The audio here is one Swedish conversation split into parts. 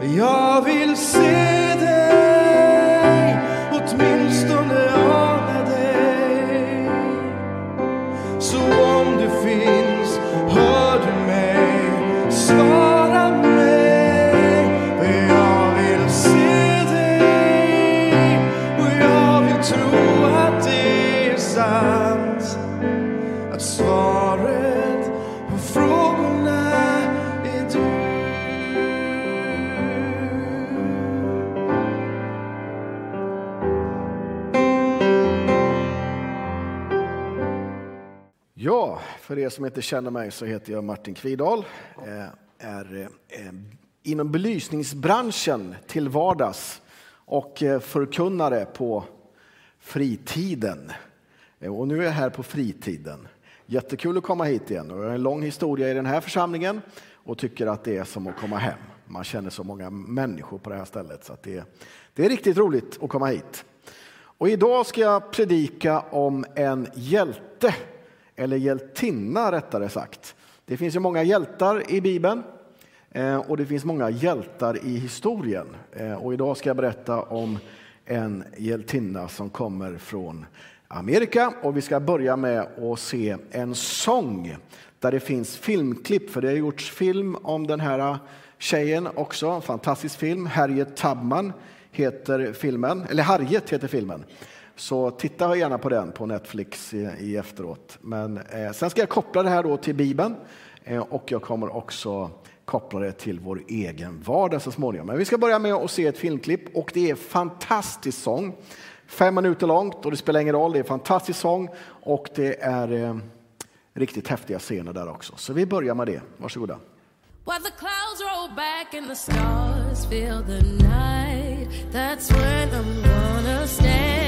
Jag vill se för er som inte känner mig så heter jag Martin Kvidal. Eh, är eh, eh, inom belysningsbranschen till vardags och förkunnare på fritiden. Och nu är jag här på fritiden. Jättekul att komma hit igen. Och jag har en lång historia i den här församlingen och tycker att det är som att komma hem. Man känner så många människor på det här stället så att det, det är riktigt roligt att komma hit. Och idag ska jag predika om en hjälte, eller hjältinna rättare sagt. Det finns ju många hjältar i Bibeln eh, och det finns många hjältar i historien. Eh, och idag ska jag berätta om en hjältinna som kommer från Amerika och vi ska börja med att se en sång där det finns filmklipp, för det har gjorts film om den här eh, tjejen också, en fantastisk film. Harriet Tubman heter filmen, eller Harriet heter filmen. Så titta gärna på den på Netflix i, i efteråt. Men eh, sen ska jag koppla det här då till Bibeln eh, och jag kommer också koppla det till vår egen vardag så småningom. Men vi ska börja med att se ett filmklipp och det är fantastisk sång. Fem minuter långt och det spelar ingen roll, det är fantastisk sång och det är eh, riktigt häftiga scener där också. Så vi börjar med det. Varsågoda. While the clouds roll back and the stars fill the night, that's when I'm gonna stand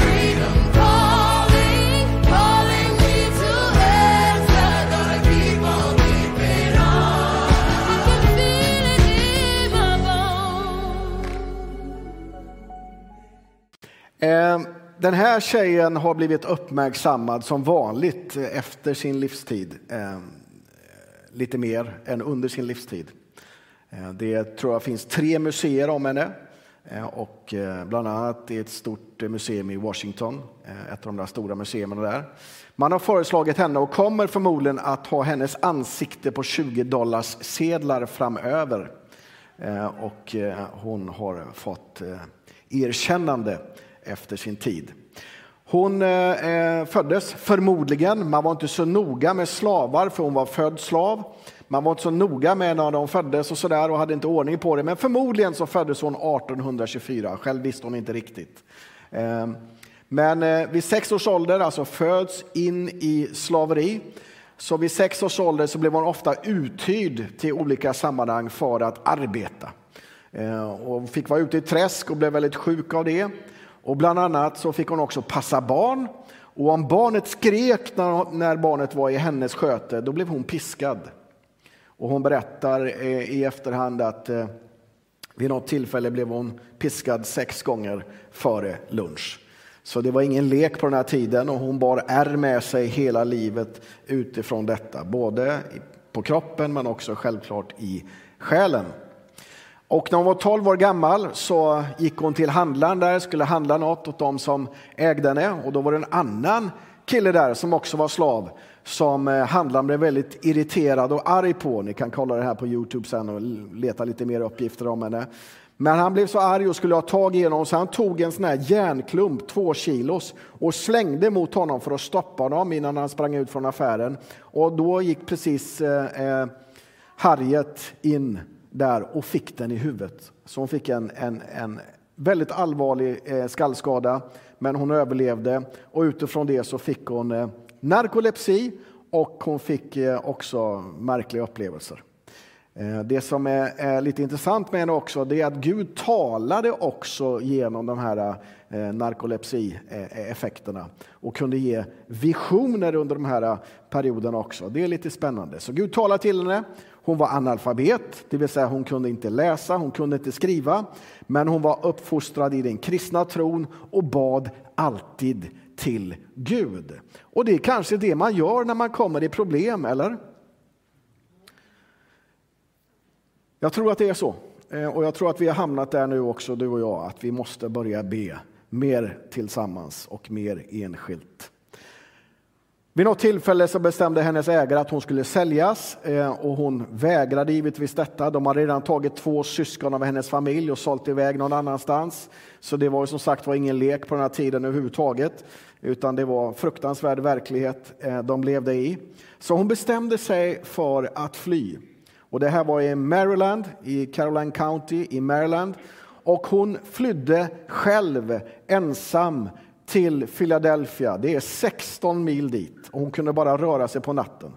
Ehm, den här tjejen har blivit uppmärksammad som vanligt efter sin livstid. Ehm, lite mer än under sin livstid. Ehm, det tror jag finns tre museer om henne. Eh, och eh, bland annat i ett stort eh, museum i Washington, ett av de där stora museerna där. Man har föreslagit henne och kommer förmodligen att ha hennes ansikte på 20 dollars sedlar framöver. Och hon har fått erkännande efter sin tid. Hon föddes förmodligen, man var inte så noga med slavar för hon var född slav. Man var inte så noga med när de föddes och sådär och hade inte ordning på det. Men förmodligen så föddes hon 1824, själv visste hon inte riktigt. Ehm, men eh, vid sex års ålder, alltså föds in i slaveri, så vid sex års ålder så blev hon ofta uthyrd till olika sammanhang för att arbeta. Ehm, och fick vara ute i träsk och blev väldigt sjuk av det. Och bland annat så fick hon också passa barn. Och om barnet skrek när, när barnet var i hennes sköte, då blev hon piskad. Och hon berättar eh, i efterhand att eh, vid något tillfälle blev hon piskad sex gånger före lunch. Så det var ingen lek på den här tiden och hon bar ärr med sig hela livet utifrån detta. Både på kroppen men också självklart i själen. Och när hon var 12 år gammal så gick hon till handlaren där, skulle handla något åt de som ägde henne. Och då var det en annan kille där som också var slav som eh, handlaren blev väldigt irriterad och arg på. Ni kan kolla det här på Youtube sen och leta lite mer uppgifter om henne. Men han blev så arg och skulle ha tag i honom så han tog en sån här järnklump, två kilos, och slängde mot honom för att stoppa honom innan han sprang ut från affären. Och då gick precis eh, eh Harriet in där och fick den i huvudet. Så hon fick en, en, en väldigt allvarlig eh, skallskada, men hon överlevde. Och utifrån det så fick hon eh, narkolepsi och hon fick eh, också märkliga upplevelser. Eh, det som är, lite intressant med henne också, det är att Gud talade också genom de här eh, narkolepsieffekterna och kunde ge visioner under de här perioderna också. Det är lite spännande. Så Gud talade till henne. Hon var analfabet, det vill säga hon kunde inte läsa, hon kunde inte skriva, men hon var uppfostrad i den kristna tron och bad alltid till Gud. Och det är kanske det man gör när man kommer i problem, eller? Jag tror att det är så. Eh, och jag tror att vi har hamnat där nu också, du och jag, att vi måste börja be mer tillsammans och mer enskilt. Vid något tillfälle så bestämde hennes ägare att hon skulle säljas eh, och hon vägrade givetvis detta. De hade redan tagit två syskon av hennes familj och sålt iväg någon annanstans. Så det var som sagt var ingen lek på den här tiden överhuvudtaget, utan det var fruktansvärd verklighet eh, de levde i. Så hon bestämde sig för att fly. Och det här var i Maryland, i Caroline County i Maryland. Och hon flydde själv ensam till Philadelphia. Det är 16 mil dit och hon kunde bara röra sig på natten.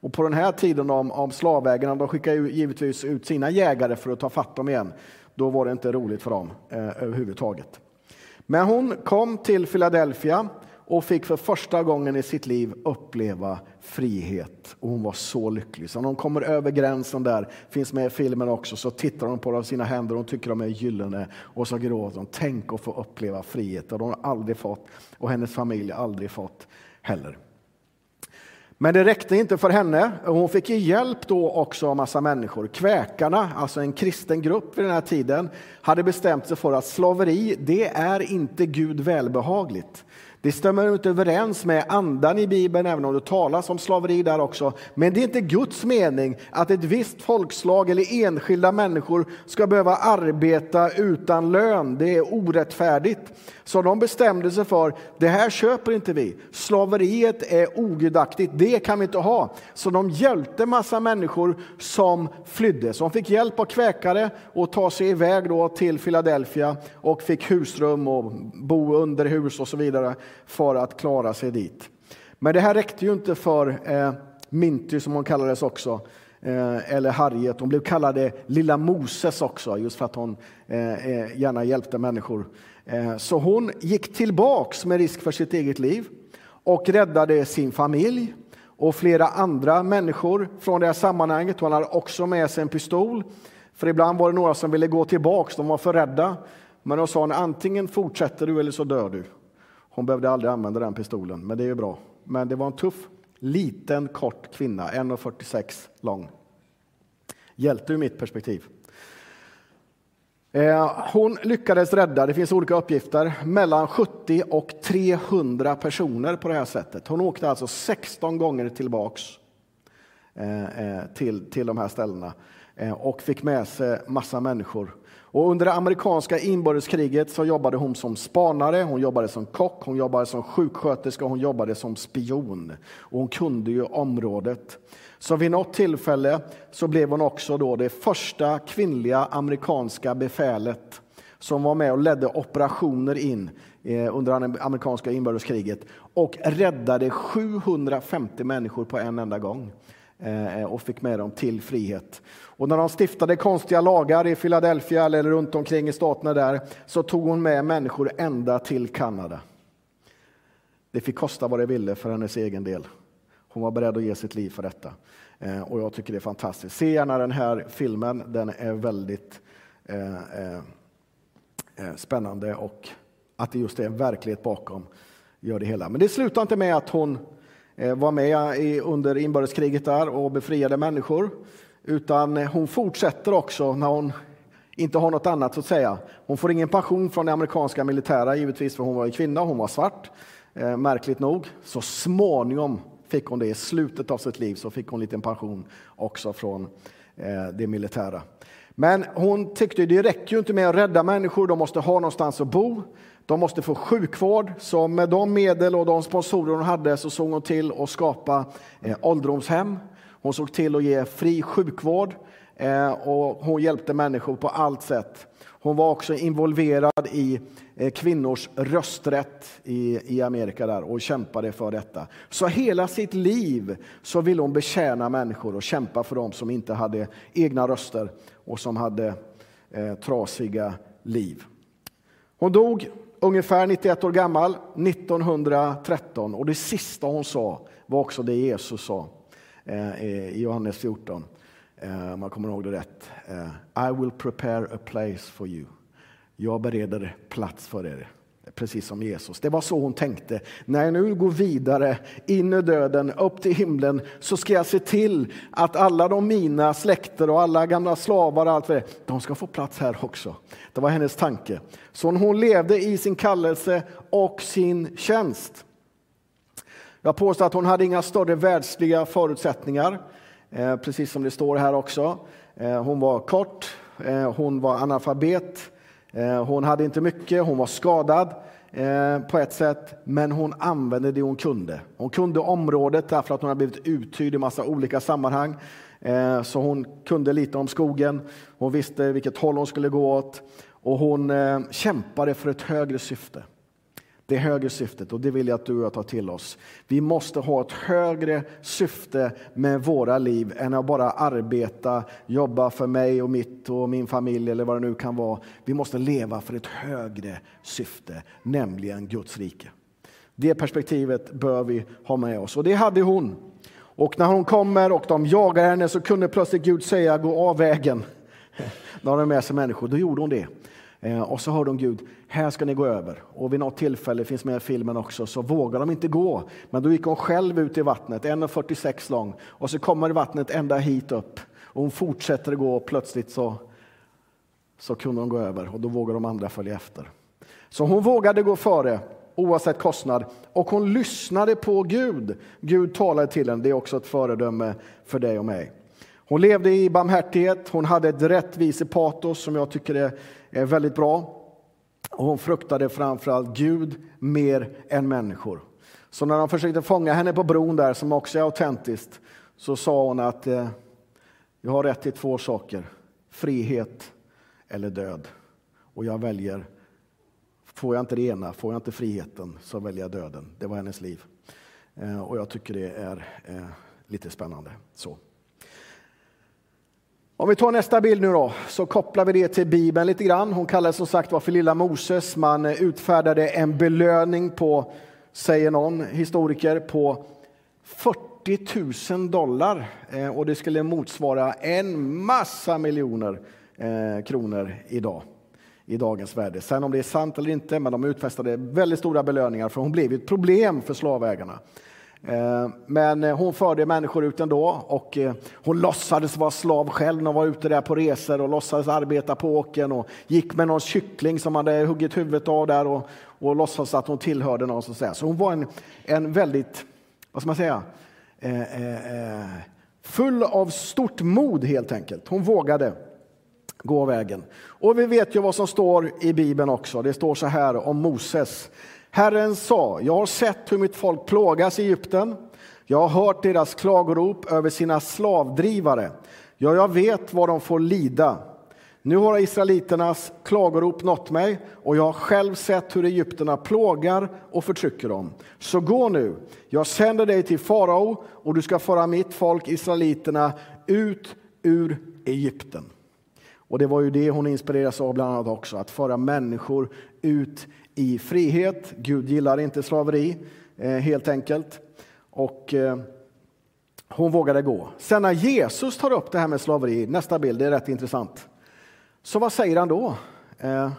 Och på den här tiden om, om slavägarna, de skickade ju givetvis ut sina jägare för att ta fatt dem igen. Då var det inte roligt för dem eh, överhuvudtaget. Men hon kom till Philadelphia och fick för första gången i sitt liv uppleva frihet. Och hon var så lycklig. Så när hon kommer över gränsen där, finns med i filmen också, så tittar hon på sina händer och tycker de är gyllene. Och så gråter hon. Tänk att få uppleva frihet. Och de har aldrig fått, och hennes familj har aldrig fått heller. Men det räckte inte för henne. Hon fick ju hjälp då också av massa människor. Kväkarna, alltså en kristen grupp vid den här tiden, hade bestämt sig för att slaveri, det är inte Gud välbehagligt. Det stämmer inte överens med andan i Bibeln, även om det talas om slaveri där också. Men det är inte Guds mening att ett visst folkslag eller enskilda människor ska behöva arbeta utan lön. Det är orättfärdigt. Så de bestämde sig för, det här köper inte vi. Slaveriet är ogudaktigt, det kan vi inte ha. Så de hjälpte massa människor som flydde. Så de fick hjälp av kväkare att ta sig iväg då till Philadelphia och fick husrum och bo under hus och så vidare för att klara sig dit. Men det här räckte ju inte för eh, Minty, som hon kallades också, eh, eller Harriet. Hon blev kallad Lilla Moses också, just för att hon eh, eh, gärna hjälpte människor. Eh, så hon gick tillbaks med risk för sitt eget liv och räddade sin familj och flera andra människor från det här sammanhanget. Hon hade också med sig en pistol, för ibland var det några som ville gå tillbaks, de var för rädda. Men då sa hon antingen fortsätter du eller så dör du. Hon behövde aldrig använda den pistolen, men det är ju bra. Men det var en tuff, liten, kort kvinna, 1,46 lång. Hjälte ur mitt perspektiv. Eh, hon lyckades rädda, det finns olika uppgifter, mellan 70 och 300 personer på det här sättet. Hon åkte alltså 16 gånger tillbaks eh, eh, till, till de här ställena och fick med sig massa människor. Och under det amerikanska inbördeskriget så jobbade hon som spanare, hon jobbade som kock, hon jobbade som sjuksköterska och hon jobbade som spion. Och hon kunde ju området. Så vid något tillfälle så blev hon också då det första kvinnliga amerikanska befälet som var med och ledde operationer in eh, under det amerikanska inbördeskriget och räddade 750 människor på en enda gång Eh, och fick med dem till frihet. Och när de stiftade konstiga lagar i Philadelphia eller runt omkring i staterna där så tog hon med människor ända till Kanada. Det fick kosta vad det ville för hennes egen del. Hon var beredd att ge sitt liv för detta. Eh, och jag tycker det är fantastiskt. Se gärna den här filmen. Den är väldigt eh, eh, eh, spännande och att det just är en verklighet bakom gör det hela. Men det slutar inte med att hon Eh, var med i, under inbördeskriget där och befriade människor. Utan eh, hon fortsätter också när hon inte har något annat så att säga. Hon får ingen pension från det amerikanska militära givetvis för hon var en kvinna, hon var svart. Eh, märkligt nog. Så småningom fick hon det. I slutet av sitt liv så fick hon en liten pension också från eh, det militära. Men hon tyckte det räcker ju inte med att rädda människor, de måste ha någonstans att bo. De måste få sjukvård, så med de medel och de sponsorer hon hade så såg hon till att skapa eh, ålderdomshem. Hon såg till att ge fri sjukvård eh, och hon hjälpte människor på allt sätt. Hon var också involverad i eh, kvinnors rösträtt i, i Amerika där och kämpade för detta. Så hela sitt liv så ville hon betjäna människor och kämpa för dem som inte hade egna röster och som hade eh, trasiga liv. Hon dog ungefär 91 år gammal 1913 och det sista hon sa var också det Jesus sa eh, i Johannes 14. Eh, om jag kommer ihåg det rätt. Eh, I will prepare a place for you. Jag bereder plats för er, precis som Jesus. Det var så hon tänkte. När jag nu går vidare in i döden, upp till himlen, så ska jag se till att alla de mina släkter och alla gamla slavar och allt för det, de ska få plats här också. Det var hennes tanke. Så hon levde i sin kallelse och sin tjänst. Jag påstår att hon hade inga större världsliga förutsättningar. Eh, precis som det står här också. Eh, hon var kort, eh, hon var analfabet, hon hade inte mycket, hon var skadad Eh, på ett sätt, men hon använde det hon kunde. Hon kunde området därför att hon hade blivit uthyrd i massa olika sammanhang. Eh, så hon kunde lite om skogen, hon visste vilket håll hon skulle gå åt och hon eh, kämpade för ett högre syfte det högre syftet och det vill jag att du och jag tar till oss. Vi måste ha ett högre syfte med våra liv än att bara arbeta, jobba för mig och mitt och min familj eller vad det nu kan vara. Vi måste leva för ett högre syfte, nämligen Guds rike. Det perspektivet bör vi ha med oss och det hade hon. Och när hon kommer och de jagar henne så kunde plötsligt Gud säga gå av vägen. När de med sig människor, då gjorde hon det. Eh, och så hör de Gud, här ska ni gå över. Och vid något tillfälle, finns med i filmen också, så vågar de inte gå. Men då gick hon själv ut i vattnet, 1,46 lång. Och så kommer vattnet ända hit upp. Och hon fortsätter gå och plötsligt så, så kunde hon gå över och då vågar de andra följa efter. Så hon vågade gå före oavsett kostnad och hon lyssnade på Gud. Gud talade till henne, det är också ett föredöme för dig och mig. Hon levde i barmhärtighet, hon hade ett rättvisepatos som jag tycker är väldigt bra. Och hon fruktade framförallt Gud mer än människor. Så när de försökte fånga henne på bron där, som också är autentiskt, så sa hon att eh, jag har rätt till två saker, frihet eller död. Och jag väljer, får jag inte det ena, får jag inte friheten, så väljer jag döden. Det var hennes liv. Eh, och jag tycker det är eh, lite spännande. så. Om vi tar nästa bild nu då, så kopplar vi det till Bibeln lite grann. Hon kallades som sagt var för lilla Moses. Man utfärdade en belöning på, säger någon historiker, på 40 000 dollar. Eh, och det skulle motsvara en massa miljoner eh, kronor idag i dagens värde. Sen om det är sant eller inte, men de utfästade väldigt stora belöningar för hon blev ett problem för slavägarna. Eh, men eh, hon förde människor ut ändå och eh, hon låtsades vara slav själv när hon var ute där på resor och låtsades arbeta på åken och gick med någon kyckling som hade huggit huvudet av där och, och låtsades att hon tillhörde någon. Så, så hon var en, en väldigt, vad ska man säga, full av stort mod helt enkelt. Hon vågade gå vägen. Och vi vet ju vad som står i Bibeln också. Det står så här om Moses. Herren sa, jag har sett hur mitt folk plågas i Egypten. Jag har hört deras klagorop över sina slavdrivare. Ja, jag vet vad de får lida. Nu har israeliternas klagorop nått mig och jag har själv sett hur egyptierna plågar och förtrycker dem. Så gå nu, jag sänder dig till farao och du ska föra mitt folk israeliterna ut ur Egypten. Och det var ju det hon inspireras av bland annat också, att föra människor ut i frihet. Gud gillar inte slaveri, eh, helt enkelt. Och eh, hon vågade gå. Sen när Jesus tar upp det här med slaveri, nästa bild, det är rätt intressant. Så vad säger han då? Eh,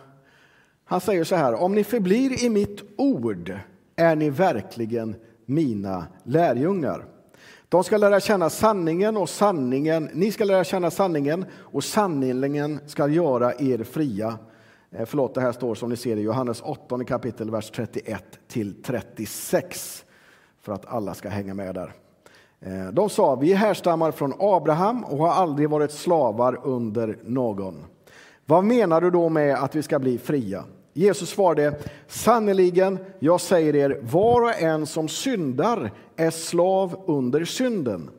han säger så här, om ni förblir i mitt ord är ni verkligen mina lärjungar. De ska lära känna sanningen och sanningen, ni ska lära känna sanningen och sanningen ska göra er fria. Eh, förlåt, det här står som ni ser i Johannes 8 kapitel, vers 31 till 36. För att alla ska hänga med där. Eh, de sa, vi härstammar från Abraham och har aldrig varit slavar under någon. Vad menar du då med att vi ska bli fria? Jesus svarade, sannerligen, jag säger er, var och en som syndar är slav under synden.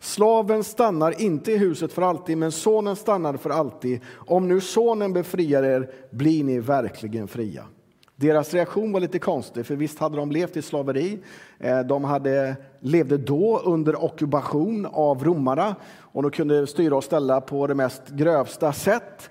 Slaven stannar inte i huset för alltid, men sonen stannar för alltid. Om nu sonen befriar er blir ni verkligen fria. Deras reaktion var lite konstig, för visst hade de levt i slaveri. Eh, de hade, levde då under ockupation av romarna och de kunde styra och ställa på det mest grövsta sätt.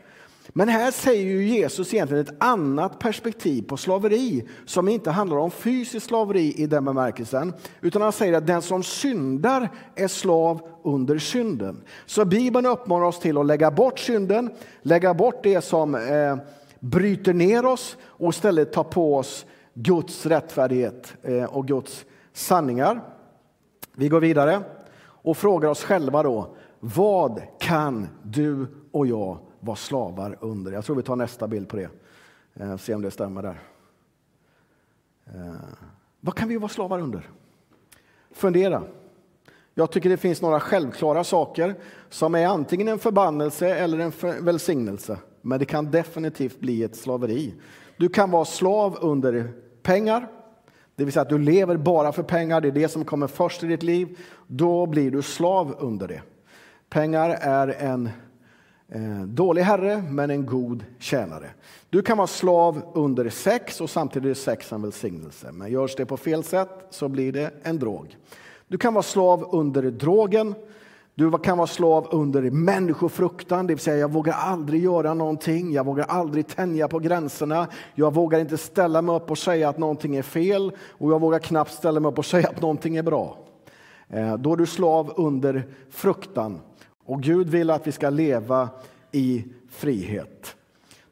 Men här säger ju Jesus egentligen ett annat perspektiv på slaveri som inte handlar om fysiskt slaveri i den bemärkelsen, utan han säger att den som syndar är slav under synden. Så Bibeln uppmanar oss till att lägga bort synden, lägga bort det som eh, bryter ner oss och istället ta på oss Guds rättfärdighet eh, och Guds sanningar. Vi går vidare och frågar oss själva då, vad kan du och jag vara slavar under? Jag tror vi tar nästa bild på det, eh, se om det stämmer där. Eh, vad kan vi vara slavar under? Fundera. Jag tycker det finns några självklara saker som är antingen en förbannelse eller en välsignelse. Men det kan definitivt bli ett slaveri. Du kan vara slav under pengar, det vill säga att du lever bara för pengar, det är det som kommer först i ditt liv. Då blir du slav under det. Pengar är en Eh, dålig herre, men en god tjänare. Du kan vara slav under sex och samtidigt är sex en välsignelse. Men görs det på fel sätt så blir det en drog. Du kan vara slav under drogen. Du kan vara slav under människofruktan, det vill säga jag vågar aldrig göra någonting, jag vågar aldrig tänja på gränserna, jag vågar inte ställa mig upp och säga att någonting är fel och jag vågar knappt ställa mig upp och säga att någonting är bra. Eh, då är du slav under fruktan och Gud vill att vi ska leva i frihet.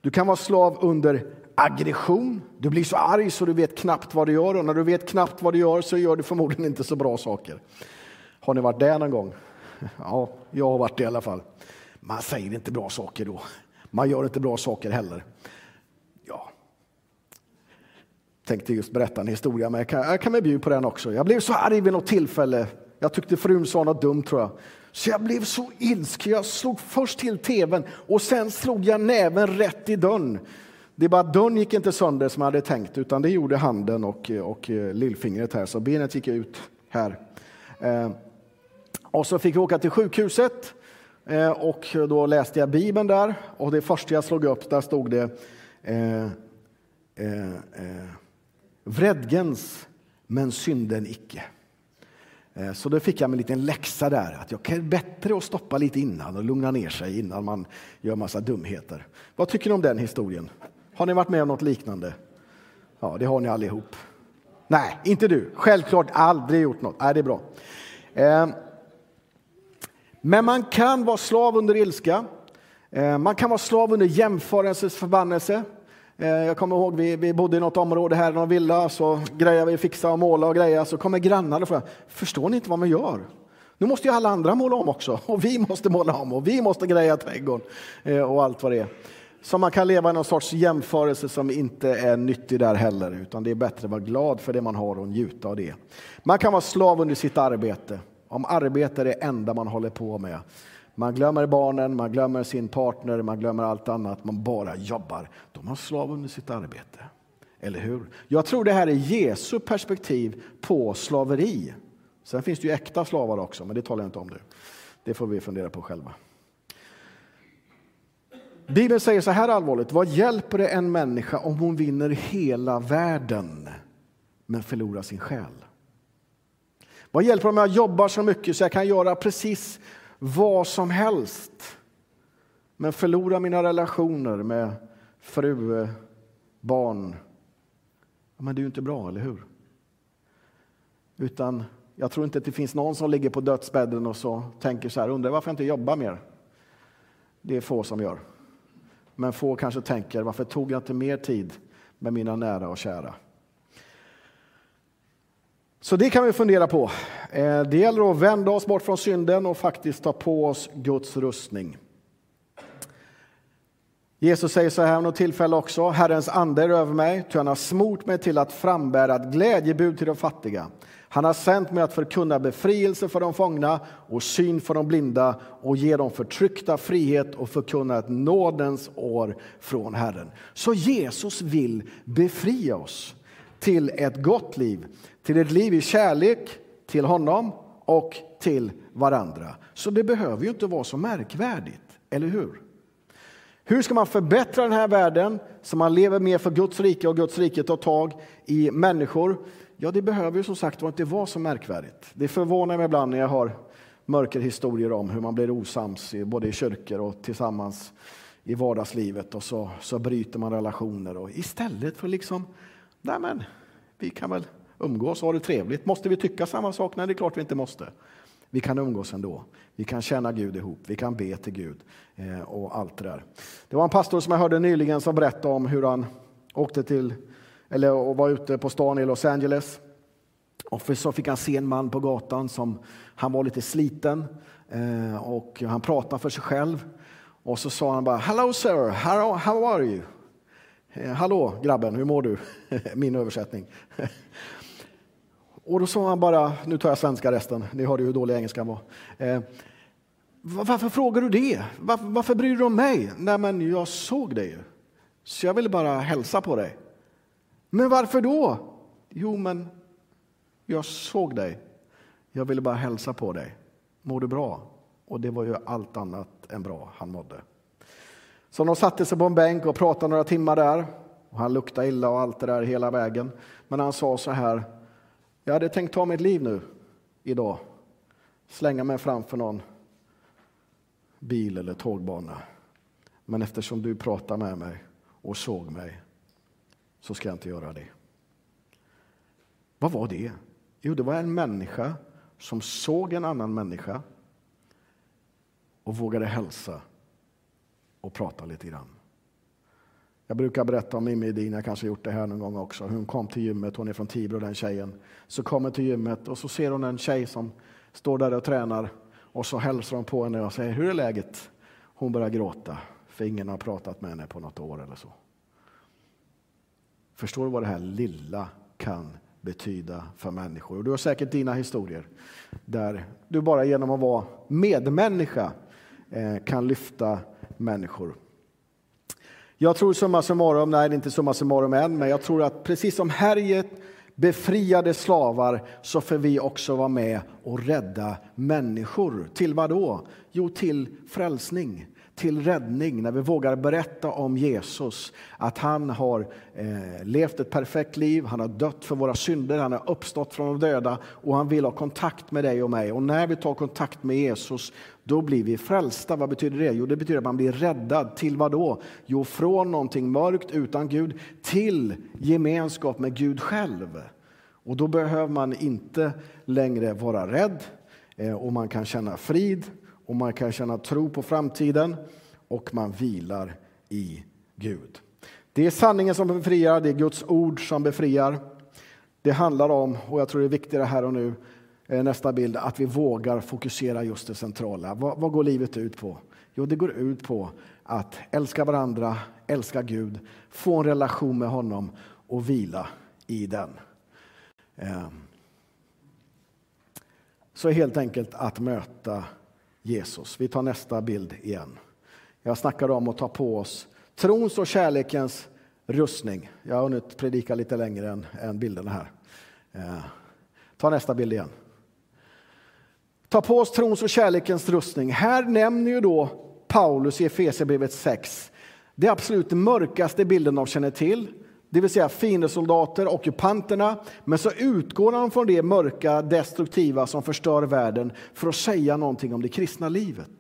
Du kan vara slav under aggression. Du blir så arg så du vet knappt vad du gör och när du vet knappt vad du gör så gör du förmodligen inte så bra saker. Har ni varit där någon gång? Ja, jag har varit det i alla fall. Man säger inte bra saker då. Man gör inte bra saker heller. Ja. Tänkte just berätta en historia, men jag kan, jag kan bjuda på den också. Jag blev så arg vid något tillfälle. Jag tyckte frun sa något dumt tror jag. Så jag blev så ilsken. Jag slog först till tvn och sen slog jag näven rätt i dörren. Det är bara dörren gick inte sönder som jag hade tänkt, utan det gjorde handen och, och eh, lillfingret här, så benet gick ut här. Eh, och så fick vi åka till sjukhuset eh, och då läste jag Bibeln där och det första jag slog upp, där stod det eh, eh, eh, vredgens men synden icke. Eh, så då fick jag en liten läxa där, att jag kan bättre att stoppa lite innan och lugna ner sig innan man gör massa dumheter. Vad tycker ni om den historien? Har ni varit med om något liknande? Ja, det har ni allihop. Nej, inte du. Självklart aldrig gjort något. Nej, det är bra. Eh, men man kan vara slav under ilska. Eh, man kan vara slav under jämförelsens förbannelse. Eh, jag kommer ihåg vi, vi bodde i något område här i någon villa, så grejade vi, fixa och måla och greja, så kommer grannar och frågar, förstår ni inte vad man gör? Nu måste ju alla andra måla om också, och vi måste måla om, och vi måste greja trädgården eh, och allt vad det är. Så man kan leva i någon sorts jämförelse som inte är nyttig där heller, utan det är bättre att vara glad för det man har och njuta av det. Man kan vara slav under sitt arbete. Om arbete är det enda man håller på med. Man glömmer barnen, man glömmer sin partner, man glömmer allt annat, man bara jobbar. De har slav under sitt arbete. Eller hur? Jag tror det här är Jesu perspektiv på slaveri. Sen finns det ju äkta slavar också, men det talar jag inte om nu. Det får vi fundera på själva. Bibeln säger så här allvarligt. Vad hjälper det en människa om hon vinner hela världen men förlorar sin själ? Vad hjälper det om jag jobbar så mycket så jag kan göra precis vad som helst men förlora mina relationer med fru, eh, barn? men det är ju inte bra, eller hur? Utan jag tror inte att det finns någon som ligger på dödsbädden och så tänker så här, undrar varför jag inte jobbar mer. Det är få som gör. Men få kanske tänker, varför tog jag inte mer tid med mina nära och kära? Så det kan vi fundera på. Eh, det gäller att vända oss bort från synden och faktiskt ta på oss Guds rustning. Jesus säger så här något tillfälle också. Herrens ande är över mig, ty han har smort mig till att frambära ett glädjebud till de fattiga. Han har sänt mig att förkunna befrielse för de fångna och syn för de blinda och ge de förtryckta frihet och förkunna ett nådens år från Herren. Så Jesus vill befria oss till ett gott liv till ett liv i kärlek till honom och till varandra. Så det behöver ju inte vara så märkvärdigt, eller hur? Hur ska man förbättra den här världen så man lever mer för Guds rike och Guds rike tar tag i människor? Ja, det behöver ju som sagt var inte vara så märkvärdigt. Det förvånar mig ibland när jag har mörkerhistorier om hur man blir osams både i kyrkor och tillsammans i vardagslivet och så, så bryter man relationer. Och istället för liksom, nej men, vi kan väl umgås och ha det trevligt. Måste vi tycka samma sak? Nej, det är klart vi inte måste. Vi kan umgås ändå. Vi kan känna Gud ihop. Vi kan be till Gud eh, och allt det där. Det var en pastor som jag hörde nyligen som berättade om hur han åkte till, eller var ute på stan i Los Angeles. Och så fick han se en man på gatan som han var lite sliten eh, och han pratade för sig själv. Och så sa han bara Hello sir, how, how are you? Eh, Hallå grabben, hur mår du? Min översättning. Och då sa han bara, nu tar jag svenska resten, ni hörde hur dålig engelskan var. Eh, varför frågar du det? Varför, varför bryr du dig om mig? Nej, men jag såg dig ju. Så jag ville bara hälsa på dig. Men varför då? Jo, men jag såg dig. Jag ville bara hälsa på dig. Mår du bra? Och det var ju allt annat än bra han mådde. Så de satte sig på en bänk och pratade några timmar där. Och han luktade illa och allt det där hela vägen. Men han sa så här. Jag hade tänkt ta mitt liv nu, idag. Slänga mig framför någon bil eller tågbana. Men eftersom du pratade med mig och såg mig så ska jag inte göra det. Vad var det? Jo, det var en människa som såg en annan människa och vågade hälsa och prata lite grann. Jag brukar berätta om Mimmi Edin, jag kanske gjort det här någon gång också. Hon kom till gymmet, hon är från Tibro den tjejen. Så kommer till gymmet och så ser hon en tjej som står där och tränar och så hälsar hon på henne och säger hur är läget? Hon börjar gråta för ingen har pratat med henne på något år eller så. Förstår du vad det här lilla kan betyda för människor? Och du har säkert dina historier där du bara genom att vara medmänniska eh, kan lyfta människor. Jag tror summa summarum, nej det är inte summa summarum än, men jag tror att precis som Härjet befriade slavar så får vi också vara med och rädda människor. Till vad då? Jo, till frälsning, till räddning när vi vågar berätta om Jesus. Att han har eh, levt ett perfekt liv, han har dött för våra synder, han har uppstått från de döda och han vill ha kontakt med dig och mig. Och när vi tar kontakt med Jesus då blir vi frälsta. Vad betyder det? Jo, det betyder att man blir räddad. Till vad då? Jo, från någonting mörkt utan Gud till gemenskap med Gud själv. Och då behöver man inte längre vara rädd eh, och man kan känna frid och man kan känna tro på framtiden och man vilar i Gud. Det är sanningen som befriar, det är Guds ord som befriar. Det handlar om, och jag tror det är viktigare här och nu, Eh, nästa bild, att vi vågar fokusera just det centrala. Vad, vad, går livet ut på? Jo, det går ut på att älska varandra, älska Gud, få en relation med honom och vila i den. Eh, så helt enkelt att möta Jesus. Vi tar nästa bild igen. Jag snackade om att ta på oss trons och kärlekens rustning. Jag har hunnit predika lite längre än, än bilderna här. Eh, ta nästa bild igen. Ta på oss trons och kärlekens rustning. Här nämner ju då Paulus i Efesierbrevet 6 det absolut mörkaste bilden de känner till, det vill säga fiendesoldater, ockupanterna. Men så utgår han från det mörka, destruktiva som förstör världen för att säga någonting om det kristna livet.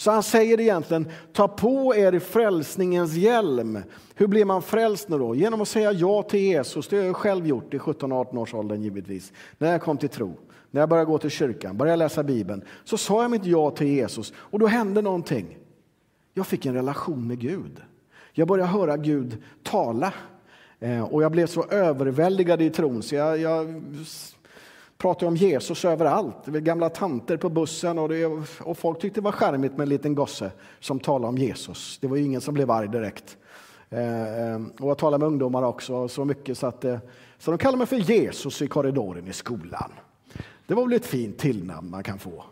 Så han säger egentligen, ta på er frälsningens hjälm. Hur blir man frälst nu då? Genom att säga ja till Jesus. Det har jag själv gjort i 17-18 års åldern givetvis, när jag kom till tro. När jag började gå till kyrkan, började läsa Bibeln, så sa jag mitt ja till Jesus och då hände någonting. Jag fick en relation med Gud. Jag började höra Gud tala eh, och jag blev så överväldigad i tron så jag, jag pratade om Jesus överallt. Det var gamla tanter på bussen och, det, och folk tyckte det var charmigt med en liten gosse som talade om Jesus. Det var ju ingen som blev arg direkt. Eh, eh och jag talade med ungdomar också så mycket så att eh, så de kallade mig för Jesus i korridoren i skolan. Det var väl ett fint tillnamn man kan få.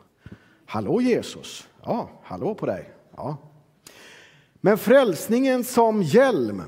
Hallå Jesus. Ja, hallå på dig. Ja. Men frälsningen som hjälm.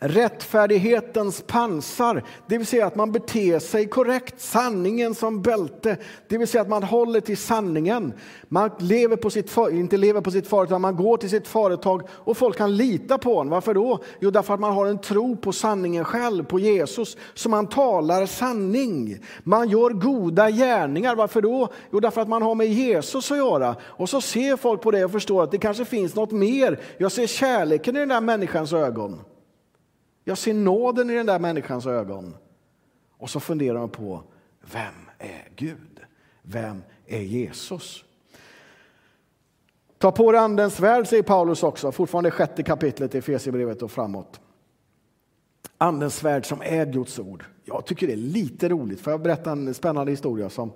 Rättfärdighetens pansar, det vill säga att man beter sig korrekt, sanningen som bälte, det vill säga att man håller till sanningen. Man lever på sitt, inte lever på sitt företag, man går till sitt företag och folk kan lita på en. Varför då? Jo, därför att man har en tro på sanningen själv, på Jesus, så man talar sanning. Man gör goda gärningar. Varför då? Jo, därför att man har med Jesus att göra. Och så ser folk på det och förstår att det kanske finns något mer. Jag ser kärleken i den där människans ögon. Jag ser nåden i den där människans ögon. Och så funderar man på, vem är Gud? Vem är Jesus? Ta på dig Andens värld, säger Paulus också, fortfarande sjätte kapitlet i Efesierbrevet och framåt. Andens värld som är Guds ord. Jag tycker det är lite roligt, för jag berätta en spännande historia som,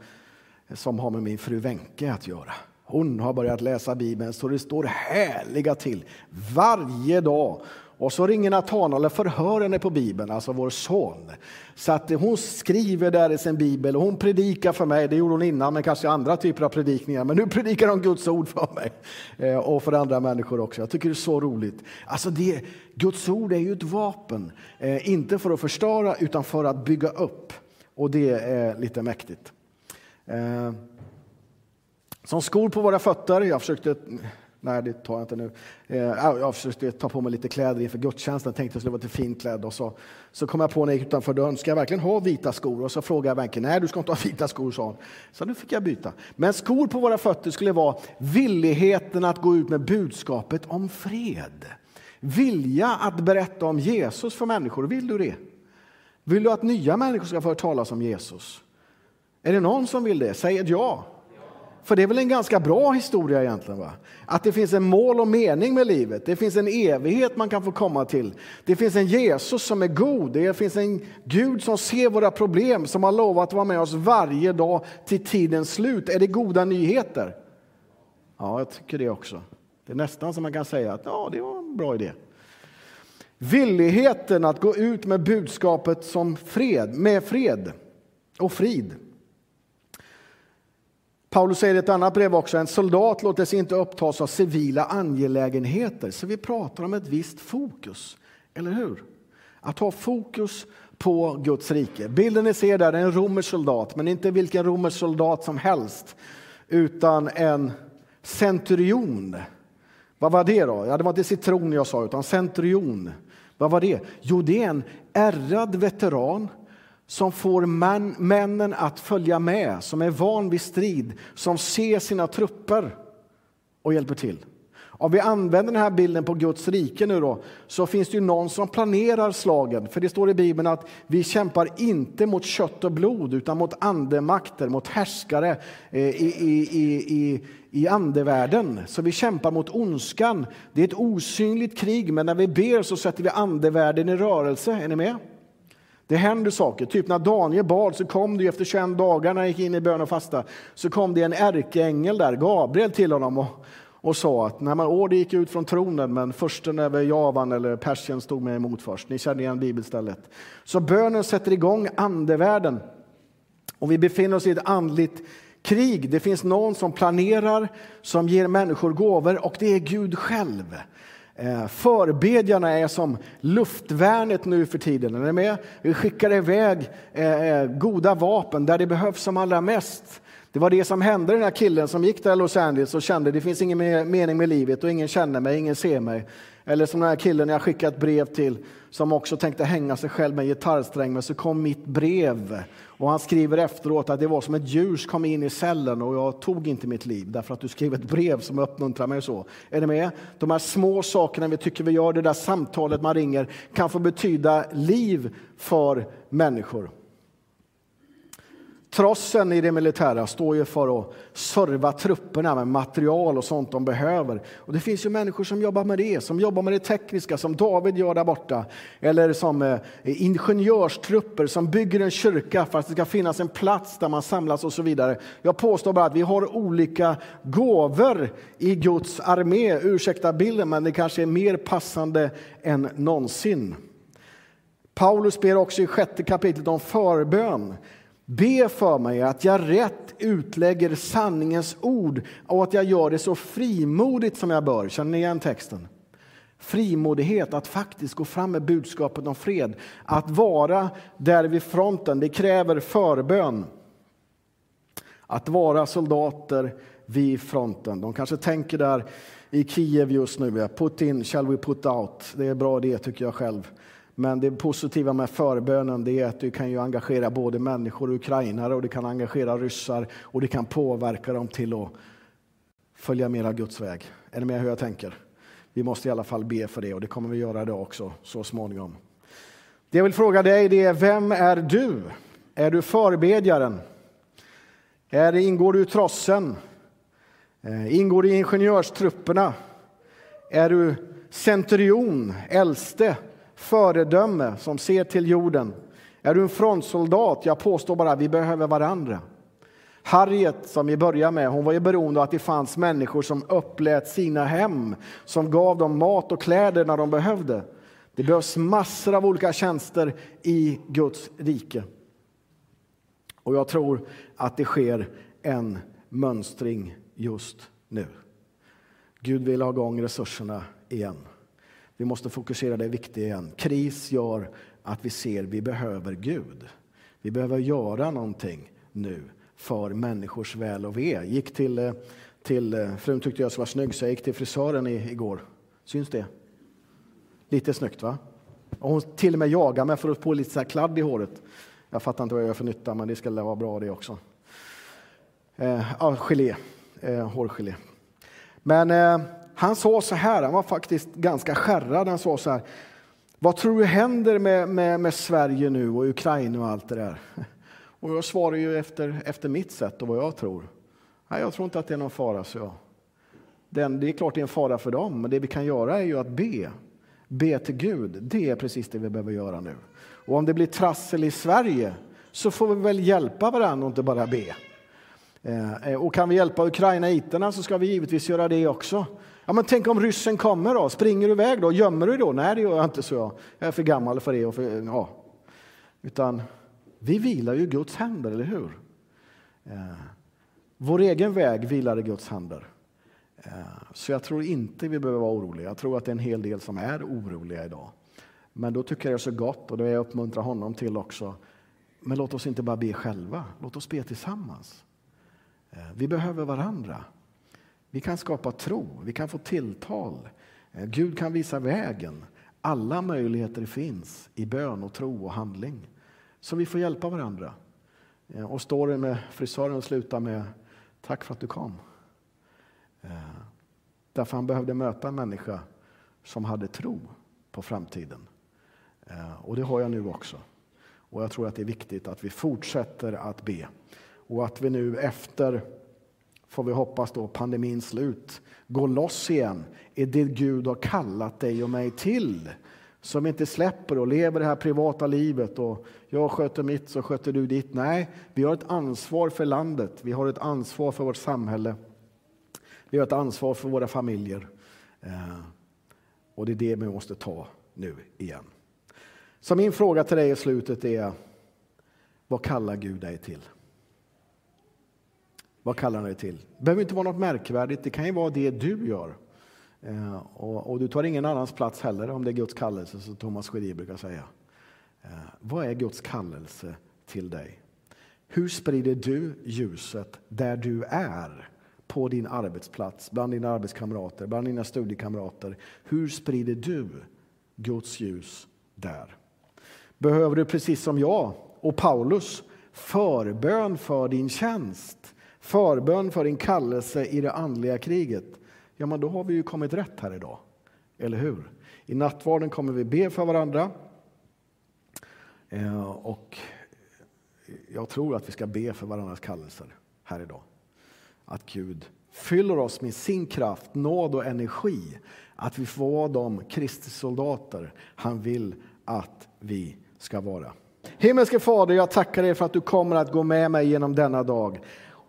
som har med min fru Wenke att göra. Hon har börjat läsa Bibeln så det står härliga till varje dag. Och så ringer Natanael och förhör henne på Bibeln, alltså vår son. Så att hon skriver där i sin bibel och hon predikar för mig. Det gjorde hon innan, men kanske andra typer av predikningar. Men nu predikar hon Guds ord för mig eh, och för andra människor också. Jag tycker det är så roligt. Alltså det, Guds ord är ju ett vapen, eh, inte för att förstöra utan för att bygga upp. Och det är lite mäktigt. Eh, som skor på våra fötter. Jag försökte Nej, det tar jag inte nu. Eh, jag försökte ta på mig lite kläder inför gudstjänsten. Tänkte jag skulle vara lite fint klädd. Och så, så kom jag på när jag gick utanför dörren, ska jag verkligen ha vita skor? Och så frågade jag banken, nej du ska inte ha vita skor, sa hon. Så nu fick jag byta. Men skor på våra fötter skulle vara villigheten att gå ut med budskapet om fred. Vilja att berätta om Jesus för människor. Vill du det? Vill du att nya människor ska få höra talas om Jesus? Är det någon som vill det? Säg ett ja. För det är väl en ganska bra historia egentligen? Va? Att det finns en mål och mening med livet. Det finns en evighet man kan få komma till. Det finns en Jesus som är god. Det finns en Gud som ser våra problem, som har lovat att vara med oss varje dag till tidens slut. Är det goda nyheter? Ja, jag tycker det också. Det är nästan som man kan säga att ja, det var en bra idé. Villigheten att gå ut med budskapet som fred, med fred och frid. Paulus säger i ett annat brev också, en soldat låter sig inte upptas av civila angelägenheter. Så vi pratar om ett visst fokus, eller hur? Att ha fokus på Guds rike. Bilden ni ser där är en romersk soldat, men inte vilken romersk soldat som helst, utan en centurion. Vad var det då? Ja, det var inte citron jag sa, utan centurion. Vad var det? Jo, det är en ärrad veteran som får män, männen att följa med, som är van vid strid, som ser sina trupper och hjälper till. Om vi använder den här bilden på Guds rike nu då, så finns det ju någon som planerar slagen. För det står i Bibeln att vi kämpar inte mot kött och blod utan mot andemakter, mot härskare i, i, i, i, i andevärlden. Så vi kämpar mot ondskan. Det är ett osynligt krig, men när vi ber så sätter vi andevärlden i rörelse. Är ni med? Det händer saker. Typ när Daniel bad så kom det efter 21 dagar när han gick in i bön och fasta så kom det en ärkeängel där, Gabriel, till honom och, och sa att när man, åh, det gick ut från tronen men försten över Javan eller Persien stod mig emot först. Ni känner igen bibelstället. Så bönen sätter igång andevärlden och vi befinner oss i ett andligt krig. Det finns någon som planerar, som ger människor gåvor och det är Gud själv. Eh, Förbedjarna är som luftvärnet nu för tiden. Är ni med? Vi skickar iväg eh, eh, goda vapen där det behövs som allra mest. Det var det som hände den här killen som gick i Los Angeles och kände det finns ingen mening med livet och ingen känner mig, ingen ser mig. Eller som den här killen jag skickade ett brev till som också tänkte hänga sig själv med en gitarrsträng men så kom mitt brev och han skriver efteråt att det var som ett ljus kom in i cellen och jag tog inte mitt liv därför att du skrev ett brev som uppmuntrar mig så. Är ni med? De här små sakerna vi tycker vi gör, det där samtalet man ringer kan få betyda liv för människor. Trossen i det militära står ju för att serva trupperna med material och sånt de behöver. Och det finns ju människor som jobbar med det, som jobbar med det tekniska, som David gör där borta. Eller som eh, ingenjörstrupper som bygger en kyrka för att det ska finnas en plats där man samlas och så vidare. Jag påstår bara att vi har olika gåvor i Guds armé. Ursäkta bilden, men det kanske är mer passande än någonsin. Paulus ber också i sjätte kapitlet om förbön. Be för mig att jag rätt utlägger sanningens ord och att jag gör det så frimodigt som jag bör. Känner ni igen texten? frimodighet att faktiskt gå fram med budskapet om fred. Att vara där vid fronten, det kräver förbön. Att vara soldater vid fronten. De kanske tänker där i Kiev just nu, put in shall we put out. Det är bra det tycker jag själv. Men det positiva med förbönen det är att du kan ju engagera både människor och ukrainare och du kan engagera ryssar och det kan påverka dem till att följa mera Guds väg. Är ni med hur jag tänker? Vi måste i alla fall be för det och det kommer vi göra idag också så småningom. Det jag vill fråga dig det är, vem är du? Är du förbedjaren? Är, ingår du i trossen? Eh, ingår du i ingenjörstrupperna? Är du centurion, äldste, föredöme som ser till jorden? Är du en frontsoldat? Jag påstår bara vi behöver varandra. Harriet, som vi börjar med, hon var ju beroende av att det fanns människor som upplät sina hem, som gav dem mat och kläder när de behövde. Det behövs massor av olika tjänster i Guds rike. Och jag tror att det sker en mönstring just nu. Gud vill ha igång resurserna igen. Vi måste fokusera det viktiga igen. Kris gör att vi ser att vi behöver Gud. Vi behöver göra någonting nu för människors väl och ve. Gick till, eh, till, eh, frun tyckte jag var snygg så jag gick till frisören i igår. Syns det? Lite snyggt va? Och hon till och med jagade mig för att få lite så kladd i håret. Jag fattar inte vad jag gör för nytta men det ska vara bra det också. Eh, ja, gelé, eh, hårgelé. Men eh, han sa så här, han var faktiskt ganska skärrad. Han sa så här, vad tror du händer med, med, med Sverige nu och Ukraina och allt det där? Och jag svarar ju efter, efter mitt sätt och vad jag tror. Nej, jag tror inte att det är någon fara, så jag. Den, det är klart det är en fara för dem, men det vi kan göra är ju att be. Be till Gud. Det är precis det vi behöver göra nu. Och om det blir trassel i Sverige så får vi väl hjälpa varandra och inte bara be. Eh, och kan vi hjälpa ukrainaiterna så ska vi givetvis göra det också. Ja, men tänk om ryssen kommer då? Springer du iväg då? Gömmer du då? Nej, det gör jag inte, så jag. Jag är för gammal för det. Och för, ja. Utan vi vilar ju i Guds händer, eller hur? Eh, vår egen väg vilar i Guds händer. Eh, så jag tror inte vi behöver vara oroliga. Jag tror att det är en hel del som är oroliga idag. Men då tycker jag det är så gott, och det jag uppmuntrar honom till också. Men låt oss inte bara be själva, låt oss be tillsammans. Eh, vi behöver varandra. Vi kan skapa tro, vi kan få tilltal. Eh, Gud kan visa vägen. Alla möjligheter finns i bön och tro och handling. Så vi får hjälpa varandra. Eh, och storyn med frisören slutar med Tack för att du kom. Eh, därför han behövde möta en människa som hade tro på framtiden. Och det har jag nu också. Och jag tror att det är viktigt att vi fortsätter att be. Och att vi nu efter, får vi hoppas då, pandemins slut, gå loss igen i det Gud har kallat dig och mig till som inte släpper och lever det här privata livet och jag sköter mitt så sköter du ditt. Nej, vi har ett ansvar för landet. Vi har ett ansvar för vårt samhälle. Vi har ett ansvar för våra familjer. Eh, och det är det vi måste ta nu igen. Så min fråga till dig i slutet är, vad kallar Gud dig till? Vad kallar han dig till? Det behöver inte vara något märkvärdigt, det kan ju vara det du gör. Eh, och, och, du tar ingen annans plats heller om det är Guds kallelse, som Thomas Sjödin brukar säga. Eh, vad är Guds kallelse till dig? Hur sprider du ljuset där du är? På din arbetsplats, bland dina arbetskamrater, bland dina studiekamrater. Hur sprider du Guds ljus där? Behöver du precis som jag och Paulus förbön för din tjänst? Förbön för din kallelse i det andliga kriget? ja men då har vi ju kommit rätt här idag. Eller hur? I nattvarden kommer vi be för varandra. Eh, och jag tror att vi ska be för varandras kallelser här idag. Att Gud fyller oss med sin kraft, nåd och energi. Att vi får vara de Kristi soldater han vill att vi ska vara. Himmelske Fader, jag tackar dig för att du kommer att gå med mig genom denna dag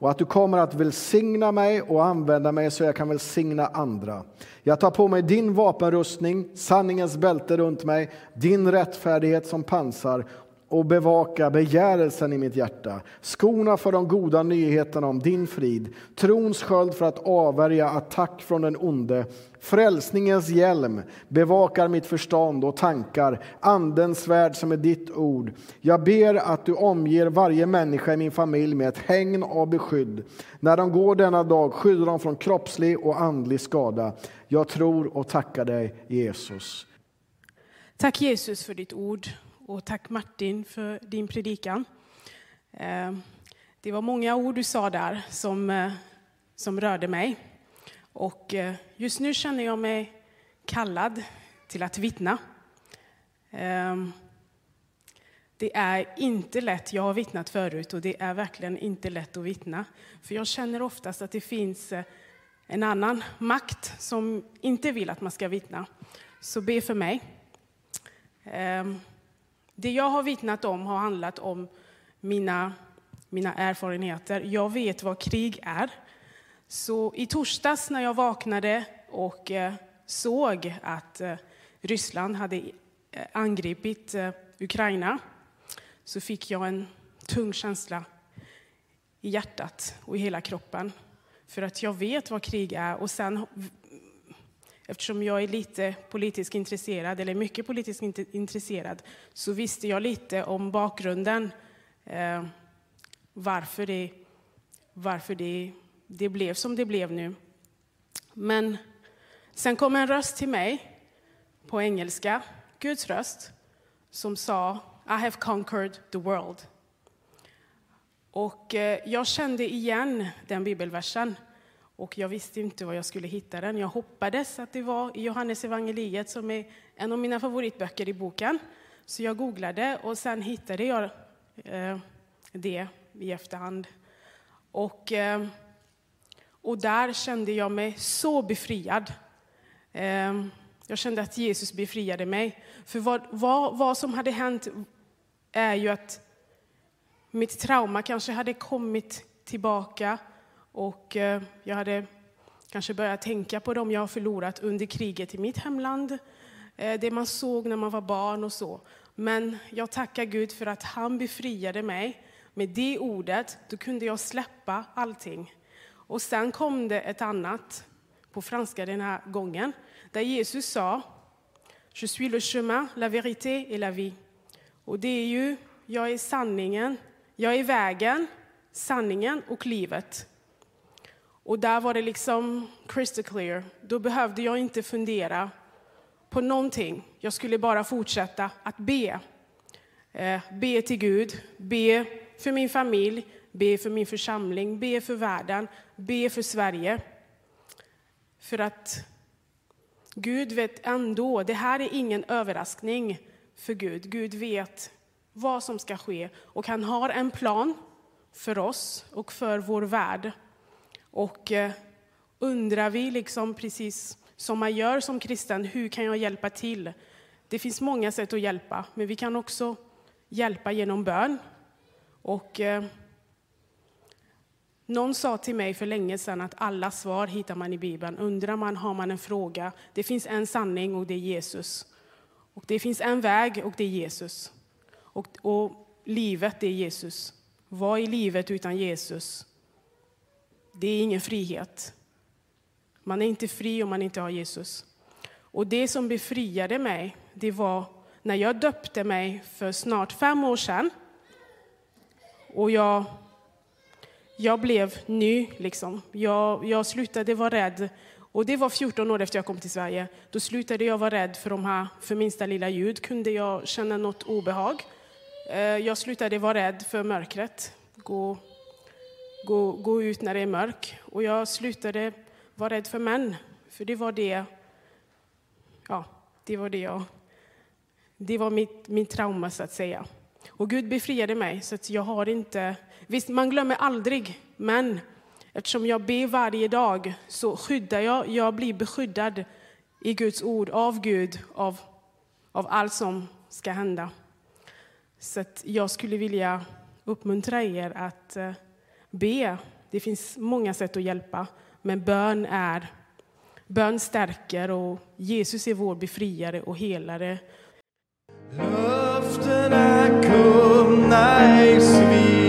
och att du kommer att välsigna mig och använda mig så jag kan välsigna andra. Jag tar på mig din vapenrustning, sanningens bälte runt mig, din rättfärdighet som pansar och bevaka begärelsen i mitt hjärta. Skona för de goda nyheterna om din frid, trons sköld för att avvärja attack från den onde. Frälsningens hjälm bevakar mitt förstånd och tankar, andens svärd som är ditt ord. Jag ber att du omger varje människa i min familj med ett hägn av beskydd. När de går denna dag, skydda dem från kroppslig och andlig skada. Jag tror och tackar dig, Jesus. Tack Jesus för ditt ord och tack Martin för din predikan. Eh, det var många ord du sa där som, eh, som rörde mig. Och eh, just nu känner jag mig kallad till att vittna. Det är inte lätt, jag har vittnat förut och det är verkligen inte lätt att vittna. För jag känner oftast att det finns en annan makt som inte vill att man ska vittna. Så be för mig. Det jag har vittnat om har handlat om mina, mina erfarenheter. Jag vet vad krig är. Så i torsdags när jag vaknade och eh, såg att eh, Ryssland hade eh, angripit Ukraina så fick jag en tung känsla i hjärtat och i hela kroppen. För att jag vet vad krig är och sen Eftersom jag är lite politiskt intresserad, eller mycket politiskt intresserad, så visste jag lite om bakgrunden. Eh, varför det, varför det, det blev som det blev nu. Men sen kom en röst till mig på engelska, Guds röst, som sa I have conquered the world. Och eh, jag kände igen den bibelversen. Och jag visste inte var jag skulle hitta den. Jag hoppades att det var i Johannes evangeliet som är en av mina favoritböcker i boken. Så jag googlade och sen hittade jag eh, det i efterhand. Och, eh, och där kände jag mig så befriad. Eh, jag kände att Jesus befriade mig. För vad, vad, vad som hade hänt är ju att mitt trauma kanske hade kommit tillbaka och eh, jag hade kanske börjat tänka på dem jag har förlorat under kriget i mitt hemland. Eh, det man såg när man var barn och så. Men jag tackar Gud för att han befriade mig. Med det ordet, då kunde jag släppa allting. Och sen kom det ett annat, på franska den här gången, där Jesus sa Je suis le chemin, la vérité et la vie. Och det är ju, jag är sanningen, jag är vägen, sanningen och livet. Och där var det liksom crystal clear. Då behövde jag inte fundera på någonting. Jag skulle bara fortsätta att be. Eh, be till Gud, be för min familj, be för min församling, be för världen, be för Sverige. För att Gud vet ändå, det här är ingen överraskning för Gud. Gud vet vad som ska ske och han har en plan för oss och för vår värld. Och eh, undrar vi, liksom precis som man gör som kristen, hur kan jag hjälpa till? Det finns många sätt att hjälpa, men vi kan också hjälpa genom bön. Och eh, någon sa till mig för länge sedan att alla svar hittar man i Bibeln. Undrar man har man en fråga. Det finns en sanning och det är Jesus. Och det finns en väg och det är Jesus. Och, och livet, det är Jesus. Vad är livet utan Jesus? Det är ingen frihet. Man är inte fri om man inte har Jesus. Och det som befriade mig, det var när jag döpte mig för snart fem år sedan. Och jag, jag blev ny, liksom. Jag, jag slutade vara rädd. Och det var 14 år efter jag kom till Sverige. Då slutade jag vara rädd för de här, för minsta lilla ljud kunde jag känna något obehag. Eh, jag slutade vara rädd för mörkret. Gå gå, gå ut när det är mörkt. Och jag slutade vara rädd för män, för det var det, ja, det var det jag, det var mitt, min trauma så att säga. Och Gud befriade mig, så att jag har inte, visst man glömmer aldrig, men eftersom jag ber varje dag så skyddar jag, jag blir beskyddad i Guds ord, av Gud, av, av allt som ska hända. Så att jag skulle vilja uppmuntra er att eh, be. Det finns många sätt att hjälpa, men bön är bön stärker och Jesus är vår befriare och helare. Löftena kunna ej svika